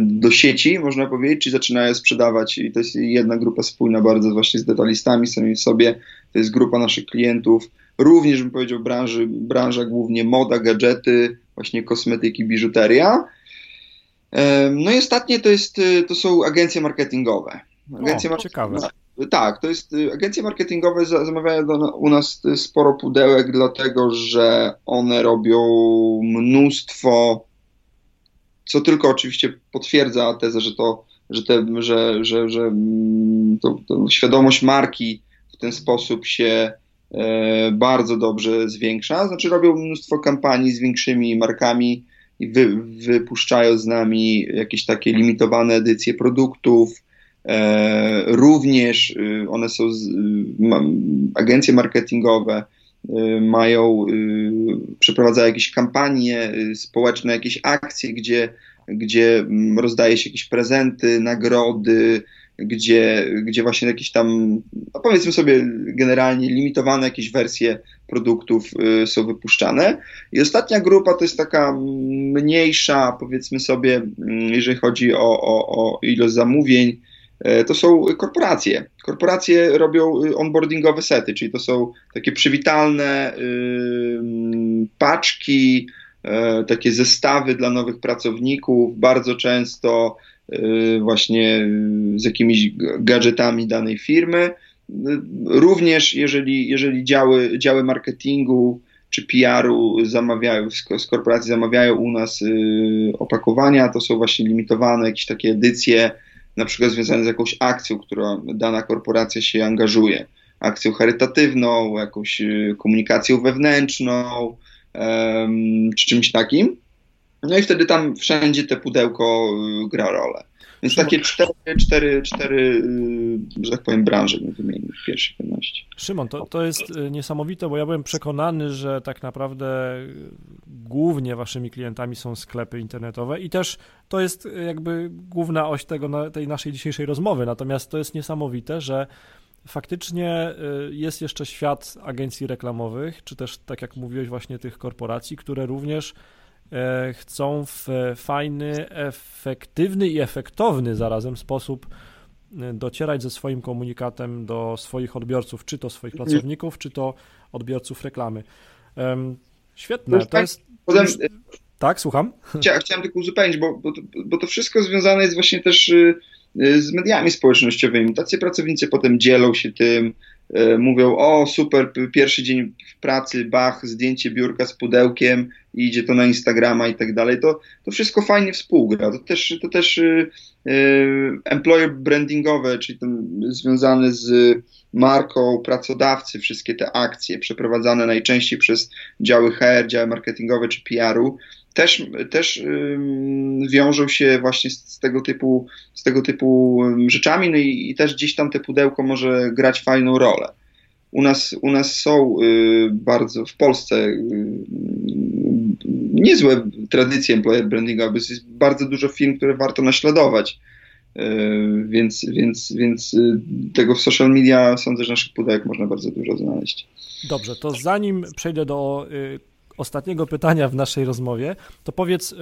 do sieci, można powiedzieć, czy zaczynają sprzedawać i to jest jedna grupa spójna bardzo właśnie z detalistami sami w sobie, to jest grupa naszych klientów, również bym powiedział branży, branża głównie moda, gadżety, właśnie kosmetyki, biżuteria. No i ostatnie to, jest, to są agencje marketingowe. Agencje o, ciekawe. tak, to jest, agencje marketingowe zamawiają do, u nas sporo pudełek, dlatego że one robią mnóstwo, co tylko oczywiście potwierdza tezę, że to, że, te, że, że, że mm, to, to świadomość marki w ten sposób się e, bardzo dobrze zwiększa. Znaczy robią mnóstwo kampanii z większymi markami i wy, wypuszczają z nami jakieś takie limitowane edycje produktów, E, również y, one są, y, agencje marketingowe mają, przeprowadzają jakieś kampanie społeczne, jakieś akcje, gdzie, gdzie mm, rozdaje się jakieś prezenty, nagrody, gdzie, gdzie właśnie jakieś tam, no powiedzmy sobie generalnie limitowane jakieś wersje produktów są wypuszczane. I ostatnia grupa to jest taka mniejsza, powiedzmy sobie, mm, jeżeli chodzi o, o, o ilość zamówień, to są korporacje. Korporacje robią y, onboardingowe sety, czyli to są takie przywitalne paczki, e, takie zestawy dla nowych pracowników, bardzo często y, właśnie z jakimiś gadżetami danej firmy. Również jeżeli, jeżeli działy, działy marketingu czy PR-u zamawiają, z korporacji zamawiają u nas y, opakowania, to są właśnie limitowane jakieś takie edycje na przykład związane z jakąś akcją, którą dana korporacja się angażuje. Akcją charytatywną, jakąś y, komunikacją wewnętrzną, czy czymś takim. No i wtedy tam wszędzie te pudełko y, gra rolę. Więc takie cztery, cztery, cztery, y, że tak powiem, branże bym wymienił w pierwszej kolejności. Szymon, to, to jest niesamowite, bo ja byłem przekonany, że tak naprawdę głównie waszymi klientami są sklepy internetowe i też to jest jakby główna oś tego, tej naszej dzisiejszej rozmowy. Natomiast to jest niesamowite, że faktycznie y, jest jeszcze świat agencji reklamowych, czy też, tak jak mówiłeś, właśnie tych korporacji, które również chcą w fajny, efektywny i efektowny zarazem sposób y, docierać ze swoim komunikatem do swoich odbiorców, czy to swoich pracowników, czy to odbiorców reklamy. Świetne, to tak, jest Potem, tak, słucham. Chcia, chciałem tylko uzupełnić, bo, bo, bo to wszystko związane jest właśnie też y, y, z mediami społecznościowymi. Tacy pracownicy potem dzielą się tym, mówią, o super, pierwszy dzień w pracy, bach, zdjęcie biurka z pudełkiem idzie to na Instagrama i tak dalej. To, to wszystko fajnie współgra. To też, to też employer brandingowe, czyli związane z marką pracodawcy, wszystkie te akcje przeprowadzane najczęściej przez działy HR, działy marketingowe czy PR-u, też, też wiążą się właśnie z, z, tego typu, z tego typu rzeczami, no i, i, też gdzieś tam te pudełko może grać fajną rolę. U nas, u nas są y, bardzo w Polsce y, niezłe tradycje employer brandingowe, jest bardzo dużo firm, które warto naśladować. E, więc, więc, więc y, tego w social media sądzę, że naszych pudełek można bardzo dużo znaleźć. Dobrze, to zanim przejdę do y, ostatniego pytania w naszej rozmowie, to powiedz,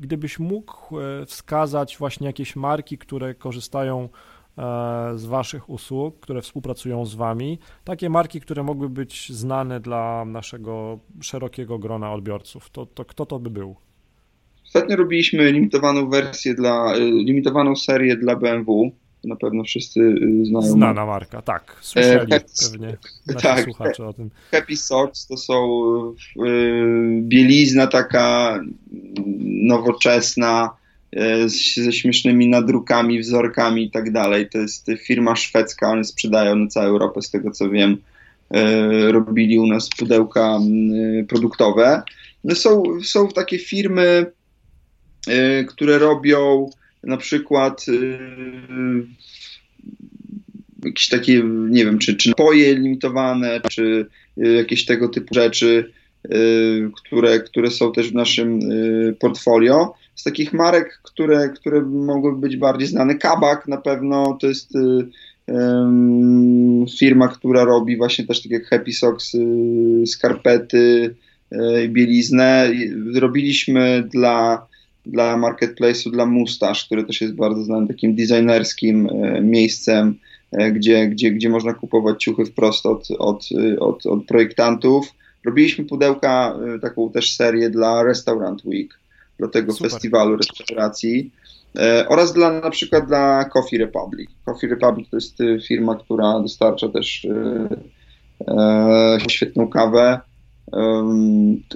gdybyś mógł e, wskazać właśnie jakieś marki, które korzystają e, z Waszych usług, które współpracują z Wami, takie marki, które mogły być znane dla naszego szerokiego grona odbiorców, to, to kto to by był? Ostatnio robiliśmy limitowaną wersję dla, y, limitowaną serię dla BMW. Na pewno wszyscy y, znają. Znana marka, tak. Słyszeli Happy, pewnie tak, słuchacze o tym. Happy Socks to są y, bielizna taka nowoczesna, ze śmiesznymi nadrukami, wzorkami i tak dalej. To jest firma szwedzka, one sprzedają na całą Europę, z tego co wiem. Robili u nas pudełka produktowe. No są, są takie firmy, które robią na przykład y, jakieś takie, nie wiem, czy, czy napoje limitowane, czy y, jakieś tego typu rzeczy, które, które są też w naszym portfolio. Z takich marek, które, które mogłyby być bardziej znane, Kabak na pewno to jest firma, która robi właśnie też tak jak Happy Socks, skarpety, bieliznę. Robiliśmy dla dla marketplace'u, dla Mustache, który też jest bardzo znanym takim designerskim e, miejscem, e, gdzie, gdzie, gdzie można kupować ciuchy wprost od, od, od, od projektantów. Robiliśmy pudełka, e, taką też serię dla Restaurant Week, do tego Super. festiwalu restauracji. Oraz dla na przykład dla Coffee Republic. Coffee Republic to jest firma, która dostarcza też e, świetną kawę.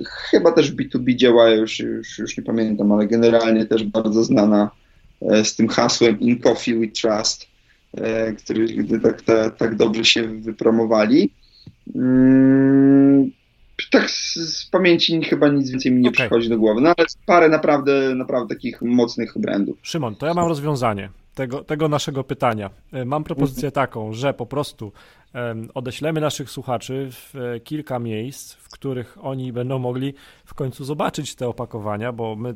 Chyba też B2B działa, już, już, już nie pamiętam, ale generalnie też bardzo znana z tym hasłem In Coffee We Trust, który tak, tak, tak dobrze się wypromowali. Tak z, z, pamięci chyba nic więcej mi nie okay. przychodzi do głowy, no ale parę naprawdę, naprawdę takich mocnych brandów. Szymon, to ja mam rozwiązanie tego, tego naszego pytania. E, mam propozycję taką, że po prostu odeślemy naszych słuchaczy w e, kilka miejsc, w których oni będą mogli w końcu zobaczyć te opakowania, bo my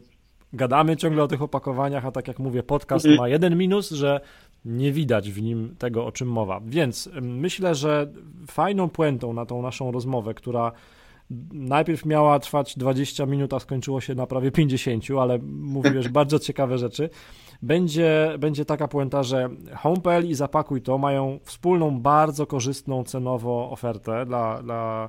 gadamy ciągle o tych opakowaniach, a tak jak mówię, podcast mhm. ma jeden minus, że nie widać w nim tego, o czym mowa. Więc myślę, że fajną puentą na tą naszą rozmowę, która najpierw miała trwać 20 minut, a skończyło się na prawie 50, ale mówiłeś bardzo ciekawe rzeczy. Będzie, będzie taka puenta, że Home.pl i Zapakuj to mają wspólną, bardzo korzystną cenowo ofertę dla, dla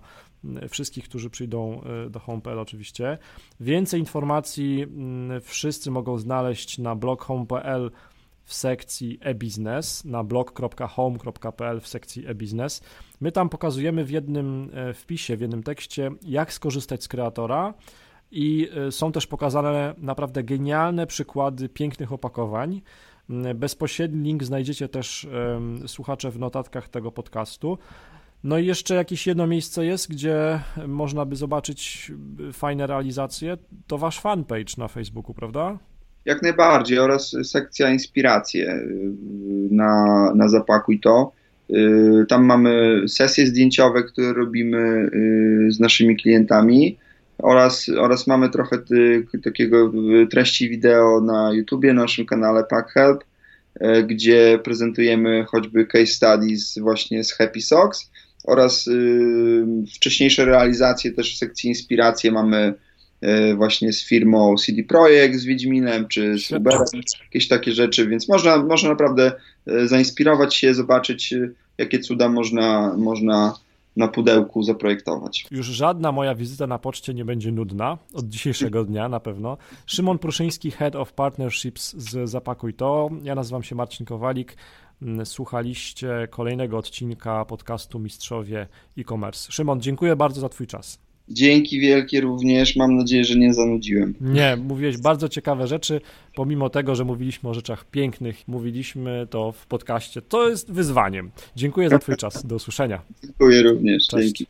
wszystkich, którzy przyjdą y, do Home.pl oczywiście. Więcej informacji mm, wszyscy mogą znaleźć na blog home.pl w sekcji e-biznes na blog.home.pl w sekcji e-biznes. My tam pokazujemy w jednym e, wpisie, w jednym tekście, jak skorzystać z kreatora i e, są też pokazane naprawdę genialne przykłady pięknych opakowań. Mm, bezpośredni link znajdziecie też słuchacze w notatkach tego podcastu. No i jeszcze jakieś jedno miejsce jest, gdzie można by zobaczyć e, fajne realizacje. To wasz fanpage na Facebooku, prawda? Jak najbardziej oraz sekcja inspiracje y, na, na Zapakuj To. Y, tam mamy sesje zdjęciowe, które robimy y, z naszymi klientami oraz, oraz mamy trochę ty, takiego treści wideo na YouTubie, na naszym kanale Pack Help, gdzie prezentujemy choćby case studies właśnie z Happy Socks oraz wcześniejsze realizacje też w sekcji inspiracje mamy właśnie z firmą CD Projekt, z Wiedźminem, czy z Uberem, jakieś takie rzeczy, więc można, można naprawdę e, zainspirować się, zobaczyć, e, jakie cuda można, można na pudełku zaprojektować. Już żadna moja wizyta na poczcie nie będzie nudna od dzisiejszego dnia na pewno. Szymon Pruszyński, Head of Partnerships z Zapakuj To. Ja nazywam się Marcin Kowalik. Mm, słuchaliście kolejnego odcinka podcastu Mistrzowie e-commerce. Szymon, dziękuję bardzo za Twój czas. Dzięki wielkie również. Mam nadzieję, że nie zanudziłem. Nie, mówiłeś bardzo ciekawe rzeczy, pomimo tego, że mówiliśmy o rzeczach pięknych, mówiliśmy to w podcaście. To jest wyzwaniem. Dziękuję za Twój czas. Do usłyszenia. Dziękuję również. Cześć. Dzięki.